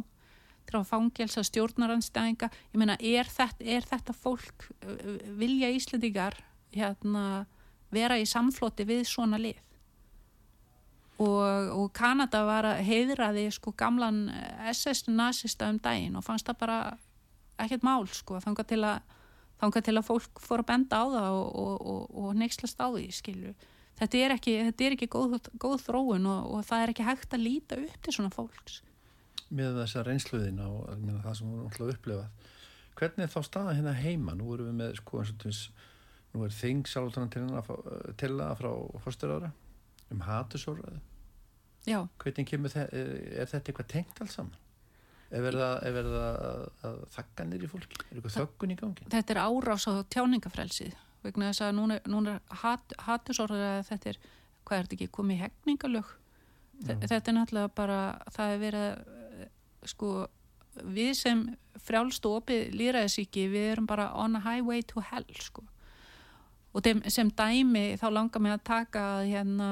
þeir hafa fangelsað stjórnaranstæðinga ég meina, er þetta, er þetta fólk uh, vilja Íslandíkar hérna, vera í samfloti við svona lið? Og, og Kanada var að heiðraði sko gamlan SS nazista um daginn og fannst það bara ekkert mál sko, þanga til að þanga til að fólk fór að benda á það og, og, og, og neykslast á því skilju. Þetta er ekki, þetta er ekki góð, góð þróun og það er ekki hægt að líta upp til svona fólks. Með þessa reynsluðin á það sem við ætlum að upplifa hvernig er þá staða hérna heima? Nú erum við með sko eins og tvis, nú er þing sjálftánan til það frá fórstur ára um hatusóraðu Já, Hvernig kemur þetta, er þetta eitthvað tengt alls saman? Er verið að, þakka nýri fólki? Er eitthvað þöggun í gangi? þetta er árás á tjáningafrelsið vegna þess að núna, núna hat, hatursorður að þetta er, hvað er þetta ekki, komið Já. þetta er náttúrulega bara, það er verið eh, sko, við sem frjálst og opið líraðisíki, við erum bara on a highway to hell, sko og sem dæmi þá langar mig að taka að hérna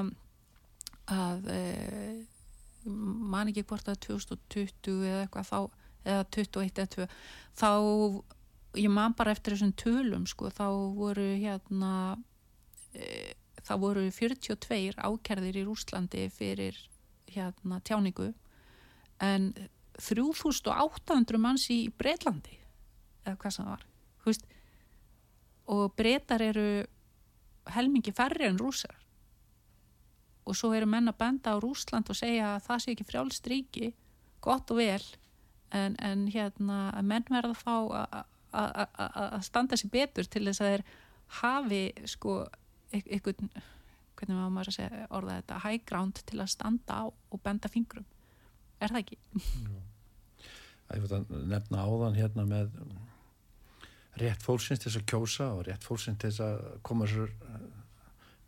að e, man ekki hvort að 2020 eða eitthvað þá eða 21 eða 2 þá ég man bara eftir þessum tölum sko, þá voru hérna e, þá voru 42 ákerðir í Rúslandi fyrir hérna tjáningu en 3800 manns í Breitlandi eða hvað sem var veist, og breytar eru helmingi færri en rúsar og svo eru menn að benda á Rúsland og segja að það sé ekki frjálst ríki gott og vel en, en hérna að menn verða að fá að- standa sér betur til þess að þeir hafi sko einhvern hvernig maður maður að segja orða þetta high ground til að standa á og benda fingrum. Er það ekki? Ég veit að nefna áðan hérna með rétt fólksins til þess að kjósa og rétt fólksins til þess að koma sér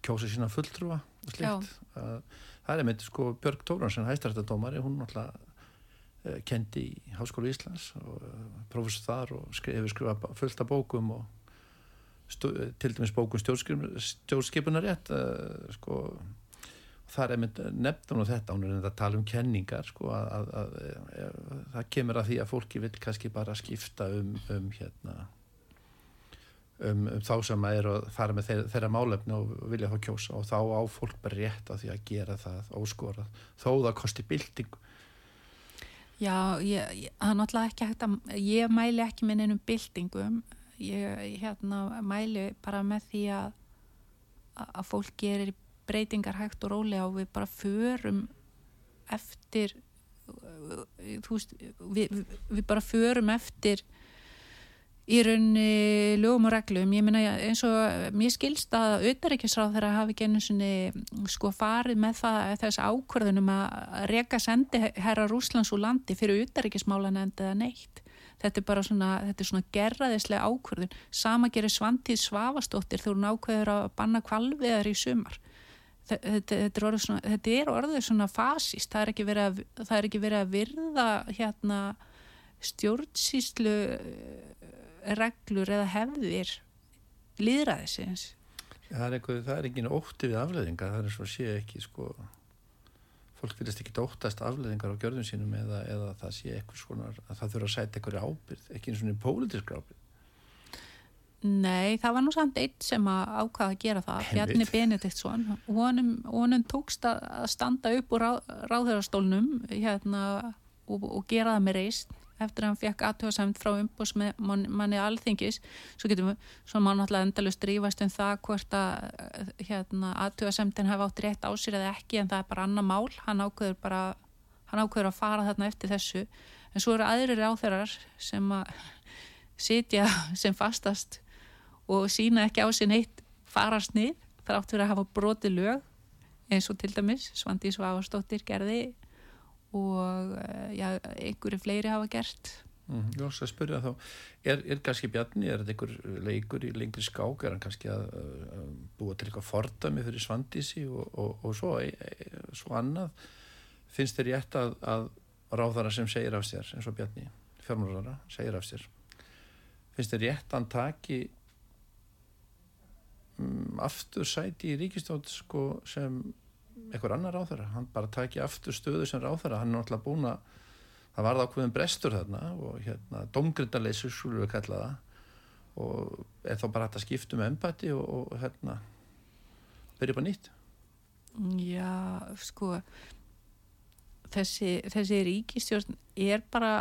kjósa sína fulltrúa slíkt. Að, það er með sko Björg Tóransen, hæstarættadómari, hún náttúrulega uh, kendi í Háskólu Íslands og uh, professor þar og skri, hefur skrifað fullt af bókum og stó, til dæmis bókum stjórnskipunar rétt uh, sko þar er mynd nefnum og þetta hún er enda að tala um kenningar sko, að, að, að, að það kemur að því að fólki vil kannski bara skipta um, um hérna um, um þá sem er að fara með þeirra, þeirra málefni og vilja þá kjósa. Og þá á fólk bara rétt að því að gera það óskorað þó það kosti byltingu. Já, ég, það er náttúrulega ekki hægt að, ég mæli ekki með neinum byltingum, ég hérna mæli bara með því að, að fólk gerir breytingar hægt og rólega og við bara förum eftir, þú veist, við, við bara förum eftir í raunni lögum og reglum, ég meina eins og mér skilst að auðaríkisráð þeirra hafi einu svona sko farið með það þess ákvörðunum að reka sendi herra Rúslands úr landi fyrir auðaríkismálan eða neitt. Þetta er bara svona, þetta er svona gerraðislega ákvörðun, sama gerir Svantíð Svavastóttir þegar hún ákveður að banna kvalviðar í sumar. Þetta, þetta, er svona, þetta er orðið svona fasist, það er ekki verið að, ekki verið að virða hérna stjórnsýslu reglur eða hefðir líðræðisins það er, einhver, það er engin ótti við afleðingar það er svo að sé ekki sko fólk vilist ekki óttast afleðingar á gjörðum sínum eða, eða það sé eitthvað svona að það þurfa að sæta eitthvað ábyrð ekki eins og einn pólitísk ábyrð Nei, það var nú samt eitt sem að ákvaða að gera það. Bjarni Benediktsson. Honum, honum tókst að standa upp úr ráð, ráðherrastólnum hérna, og, og gera það með reist eftir að hann fekk aðtöðasemt frá umbús með manni, alþingis svo getum við, svo má náttúrulega endalust rífast um það hvort að hérna, aðtöðasemtin hafa átt rétt á sér eða ekki en það er bara annar mál, hann ákveður bara hann ákveður að fara þarna eftir þessu. En svo eru aðrir ráþeirar sem að sitja sem fastast og sína ekki á sér neitt farasnið þrátt fyrir að hafa brotið lög eins og til dæmis Svandi Svavarsdóttir gerði og eh, já, einhverju fleiri hafa gert. Mm, Jó, svo að spyrja þá, er, er kannski Bjarni, er þetta einhver leikur í lengri skák, er hann kannski að, að búa til eitthvað fordami fyrir Svandísi og, og, og svo, e, e, svo annað, finnst þér rétt að, að ráðara sem segir af sér, eins og Bjarni, fjármálara, segir af sér, finnst þér rétt að hann taki um, aftur sæti í ríkistótt sko, sem einhver annar ráðara, hann bara taki aftur stöðu sem ráðara, hann er náttúrulega búin að það varð ákveðin brestur þarna og hérna domgrindaleysu skulum við kalla það og er þá bara hægt að skipta um embati og, og hérna byrja bara nýtt. Já, sko þessi, þessi ríkistjórn er bara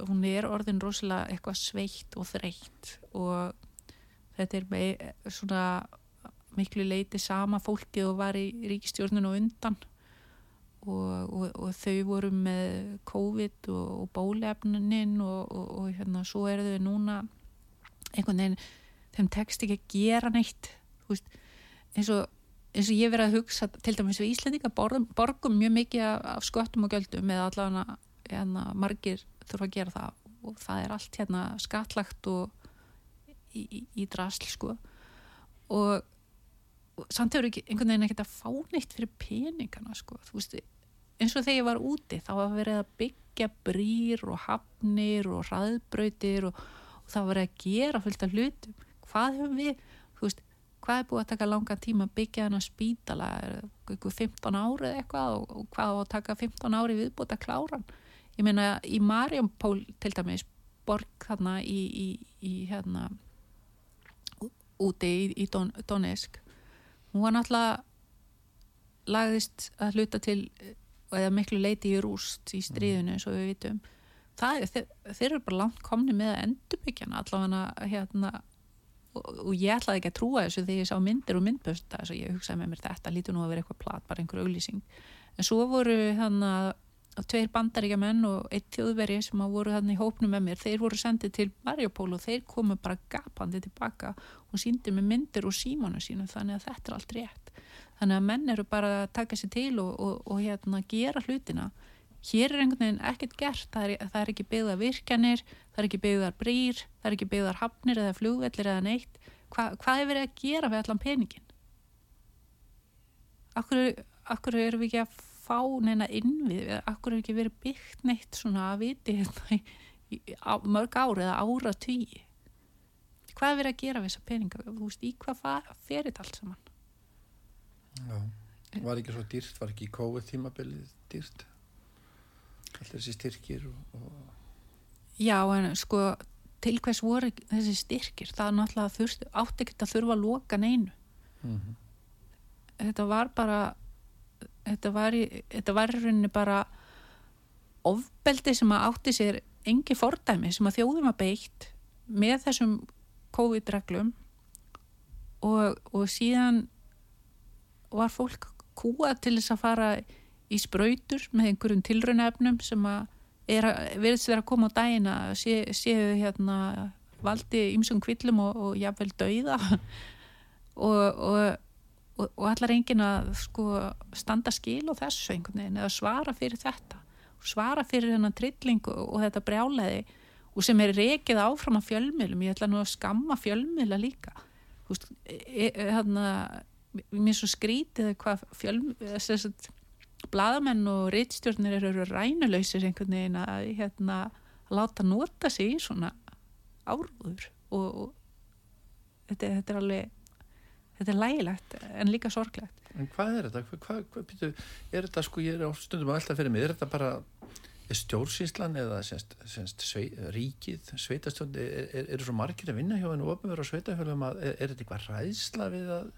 hún er orðin rosalega eitthvað sveitt og þreytt og þetta er með svona miklu leiti sama fólki og var í ríkistjórnun og undan. Og, og, og þau voru með COVID og, og bólefnin og, hérna svo eru þau núna einhvern veginn þeim tekst ekki að gera neitt. Veist, eins eins og ég verið að hugsa til dæmis við Íslendinga borgum, mjög mikið af, sköttum og gjöldum eða allavega hérna, margir þurfa að gera það. Og það er allt hérna skatlagt og í, í, drasl sko. Og samt hefur ekki einhvern veginn ekkert að fá neitt fyrir peningana sko. Þú veist eins og þegar ég var úti þá var verið að byggja brýr og hafnir og hraðbrautir og, og það var verið að gera fullt af hlutum. Hvað hefur við, þú veist hvað er búið að taka langa tíma að byggja þennan spítala, eitthvað 15 ári eða eitthvað og, og hvað á að taka 15 ári viðbúið að klára hann? Ég meina í Marjampól til dæmis borg þarna í, í, í hérna úti í, í Don, Donetsk hún var náttúrulega lagðist að hluta til eða miklu leiti í rúst í stríðinu eins og við vitum. Það, þeir, þeir eru bara langt komni með að endurbyggja allavega hérna og, og ég ætlaði ekki að trúa þessu þegar ég sá myndir og myndbösta þess að ég hugsaði með mér þetta lítur nú að vera eitthvað plat, bara einhver auglýsing. En svo voru hann að tveir bandaríkja menn og eitt þjóðveri sem að voru hann í hópnu með mér þeir voru sendið til Mariupól og þeir komu bara gapandi tilbaka og síndi með myndir og símanu sínu þannig að þetta er allt rétt. Þannig að menn eru bara að taka sér til og, og, og hérna gera hlutina. Hér er einhvern veginn ekkert gert það er, það er ekki byggðar virkjanir það er ekki byggðar brýr, það er ekki byggðar hafnir eða flugvellir eða neitt. Hva, hvað er verið að gera við allan peningin akkur, akkur eru við ekki að fá neina innvið akkur eru ekki verið byggt neitt svona að viti hérna í, á, mörg ári eða ára tíu hvað er verið að gera við þessa peninga? Þú veist, í hvað ferir þetta allt saman? Já, var ekki svo dýrt? Var ekki í COVID tímabilið dýrt? Allir þessi styrkir og, og... Já, en sko til hvers voru þessi styrkir? Það er náttúrulega þurft, átti ekki að þurfa að loka neinu. Mm -hmm. þetta var bara þetta var í rauninni bara ofbeldi sem að átti sér engi fordæmi sem að þjóðum að beitt með þessum COVID-reglum og, og síðan var fólk kúa til þess að fara í spröytur með einhverjum tilraunafnum sem að verðist vera að koma á daginn að sé, séu hérna valdi ymsum kvillum og, og jáfnveil dauða. Og, og, og allar engin að sko standa skil og þessu einhvern veginn eða svara fyrir þetta. Svara fyrir hennar trilling og þetta brjáleði og sem er rekið áfram af fjölmiðlum, ég ætla nú að skamma fjölmiðla líka. Þú veist, e, e, hérna mér svo skrítið hvað fjölmiðla bladamenn og rittstjórnir eru rænulöysir einhvern veginn að hérna, láta nota sig í svona áruður og, og þetta, þetta er alveg þetta er lægilegt en líka sorglegt. En hvað er þetta? Hvað, hvað, hvað, býtu, er þetta sko, ég er á stundum að velta fyrir mig er þetta bara er stjórnsýslan eða semst, semst svei, ríkið, sveitastjórn eru er, er svo margir að vinna hjá hennu og ofnverða á sveitafjörðum að er, er þetta eitthvað ræðsla við að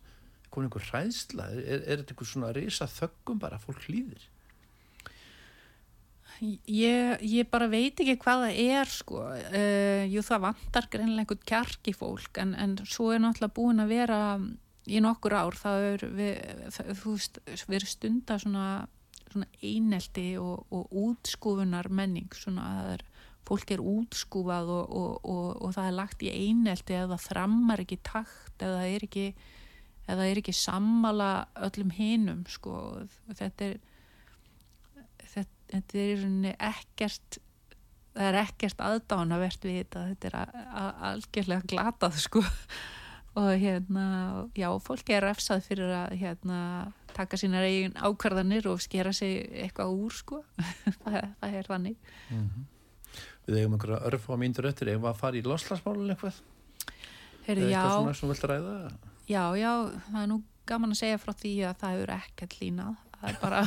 komin einhver hræðsla? Er, er þetta einhver svona reysa þöggum bara fólk hlýðir? Ég, ég bara veit ekki hvað það er sko. Uh, jú það vantar greinlega einhvern kjarki fólk en, en svo er náttúrulega búin að vera í nokkur ár það er við, þú veist við erum stunda svona, svona einelti og, og útskúfunar menning svona að það er fólk er útskúfað og, og, og það er lagt í einelti eða þrammar ekki takt eða er ekki eða er ekki sammala öllum hinum sko. Þetta er þetta, þetta er ekkert það er ekkert aðdánavert við þetta þetta er algjörlega glatað sko og hérna já, fólk er refsað fyrir að hérna taka sínar eigin ákvarðanir og skera sig eitthvað úr sko það, er þannig mm -hmm. Við eigum einhverja örf á mínur öttir, eigum við að fara í loslagsmálun eitthvað? Heyrðu, já. Eitthvað svona sem þú vilt ræða? Já, já, það er nú gaman að segja frá því að það hefur ekkert línað það er bara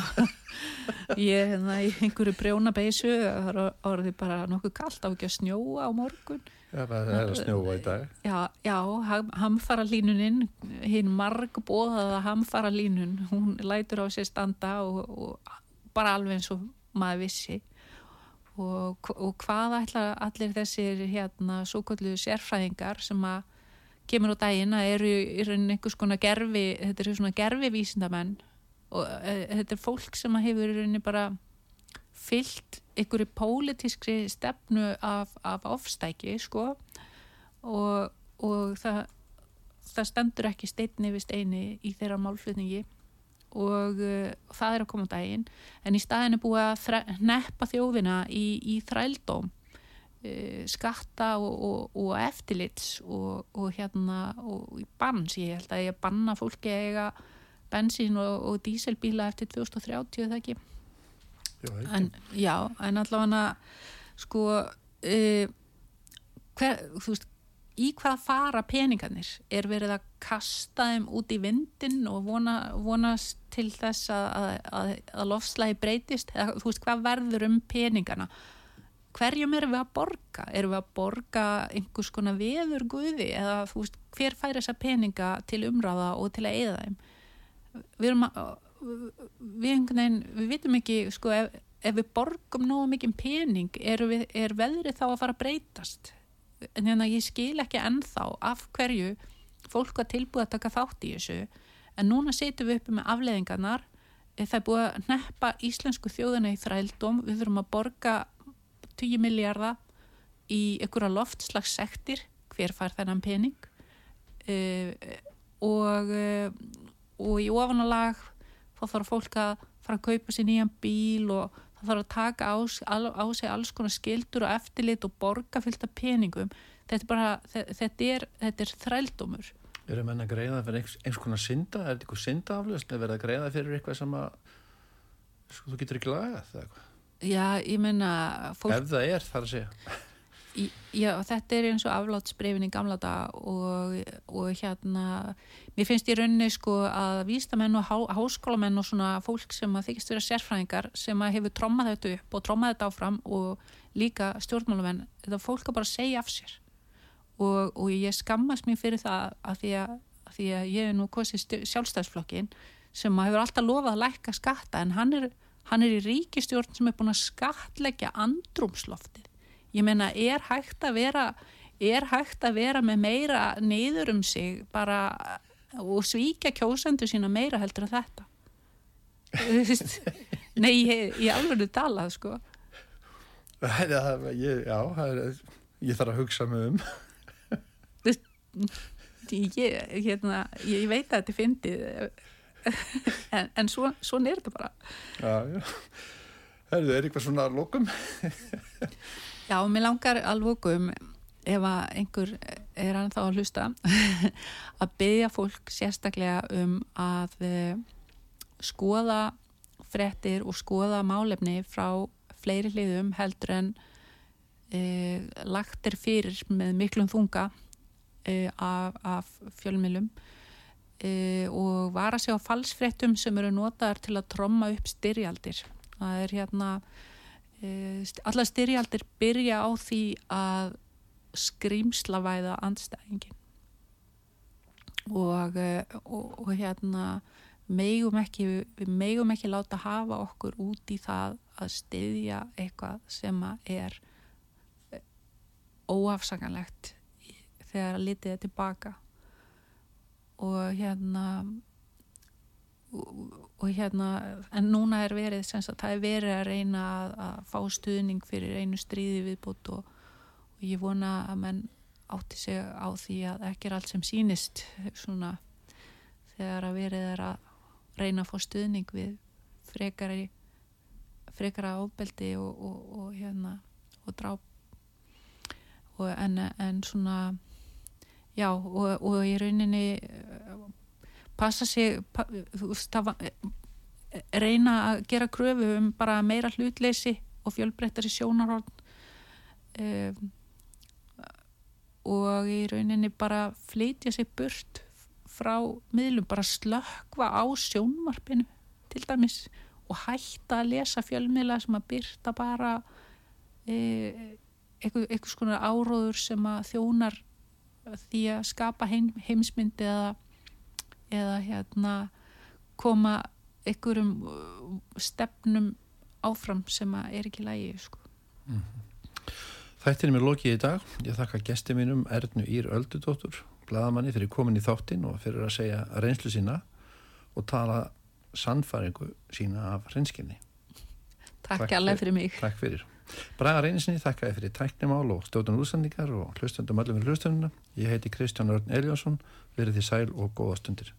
ég hérna í einhverju brjóna beisu það er orðið bara nokkuð kallt á ekki að snjóa á morgun. Já, það er að snjóa í dag. Já, já hamfara línuninn hinn marg bóðaða hamfara línun hún lætur á sér standa og, og bara alveg eins og maður vissi. Og, og hvað ætla allir þessir hérna svo kallu sérfræðingar sem að kemur á daginn að eru í rauninni einhvers konar gerfi, þetta eru svona gerfi vísindamenn og e, þetta er fólk sem hefur rauninni bara fyllt einhverju pólitískri stefnu af, af ofstæki sko. Og, og það það stendur ekki steinni við steini í þeirra málflutningi. Og uh, það er að koma á daginn. En í staðin er búið að hneppa þjóðina í, í þrældóm uh, skatta og, og, og eftirlits og, og hérna og í bans, ég held að ég banna fólki að eiga bensín og, og díselbíla eftir 2030 það ekki? Já, ekki. en, já, en allavega sko uh, hver, þú veist í hvað fara peningarnir? Er verið að kasta þeim út í vindin og vona, vonast til þess að, að, að, lofslægi breytist? Eða þú veist hvað verður um peningarna hverjum erum við að borga? Erum við að borga einhvers konar veður guði? Eða þú veist hver fær þessa peninga til umráða og til að eða þeim við erum að við einhvern veginn, við vitum ekki sko ef, ef við borgum nógu mikið pening er, við, er veðrið þá að fara að breytast? En að ég skil ekki ennþá af hverju fólk var tilbúið að taka þátt í þessu en núna setjum við uppi með afleðingarnar það er búið að neppa íslensku þjóðina í þrældóm, við þurfum að borga 10 miljardar í einhverja loftslagssektir. Hver fær þennan pening? Uh, og uh, og í ofanalag þá þarf fólk að fara að kaupa sér nýjan bíl og það þarf að taka á, á, sig alls konar skildur og eftirlit og borga fylgta peningum þetta er bara, þetta er, þetta er þrældumur Eru menn að greiða fyrir einhvers, einhvers konar synda? Er þetta eitthvað syndaaflöst? Er verið að greiða fyrir eitthvað sem að sko, þú getur ekki lagað? Já, ég menna fólk, Ef það er, þar að segja. Já, þetta er eins og aflátsbreyfin í gamla dag og, og hérna mér finnst í rauninni sko að vístamenn og há, háskólamenn og svona fólk sem að þykist vera sérfræðingar sem að hefur trommað þetta upp og trommað þetta áfram og líka stjórnmálamenn þetta fólk að bara segja af sér. Og, og ég skammast mér fyrir það að því að, að, því að ég er nú kosið sjálfstæðsflokkin sem að hefur alltaf lofað að lækka skatta en hann er, hann er í ríkistjórn sem er búin að skatleggja andrumsloftið ég meina er hægt að vera er hægt að vera með meira niður um sig bara og svíkja kjósendur sína meira heldur en þetta nei, ég, ég alveg talað sko Það, það, ég, já, það er, ég þarf að hugsa mig um. ég, hérna, ég veit að þetta er fyndið en, en svo, er þetta bara Já, já. Herðu, er eitthvað svona að lókum? Já, mér langar alvegum ef að einhver er hann þá að hlusta að byggja fólk sérstaklega um að eh, skoða frettir og skoða málefni frá fleiri hliðum heldur en e, lagt er fyrir með miklum þunga e, af, af fjölmilum e, og var að sjá falsfrettum sem eru notaðar til að tromma upp styrjaldir. Það er hérna allar styrjaldir byrja á því að skrýmslavæða andstæðingin og, og, og hérna megum ekki, við megum ekki láta hafa okkur út í það að styðja eitthvað sem er óafsakanlegt þegar að litið er tilbaka og hérna og, og hérna en núna er verið sem sagt, það er verið að reyna að, að fá stuðning fyrir einu stríði viðbútt og, og ég vona að menn átti sig á því að ekki er allt sem sínist svona þegar að verið er að reyna að fá stuðning við frekari frekara ofbeldi og, og, hérna og dráp. En, en svona já og, og í rauninni passa sig pa, veist, það, reyna að gera kröfu um bara meira hlutleysi og fjölbreyttari sjónarhorn um, og í rauninni bara flytja sig burt frá miðlum, bara slökva á sjónvarpinu til dæmis og hætta að lesa fjölmiðla sem að byrta bara e, eitthvað svona áróður sem að þjónar því að skapa heim, heimsmyndi eða, eða hérna koma einhverjum stefnum áfram sem að er ekki lægi sko. Mm -hmm. Þættin er mér lokið í dag. Ég þakka gesti mínum Ernu Ír Öldudóttur, bladamanni, fyrir komin í þáttinn og fyrir að segja reynslu sína og tala sannfæringu sína af hreinskilni. Takk, Takk alveg fyrir mig. Takk fyrir. Braga reynisinni þakkaði fyrir tæknimál og stjórnum útsendingar og hlustundum öllum fyrir hlustununa. Ég heiti Kristján Örn Eliasson, verið því sæl og góða stundir.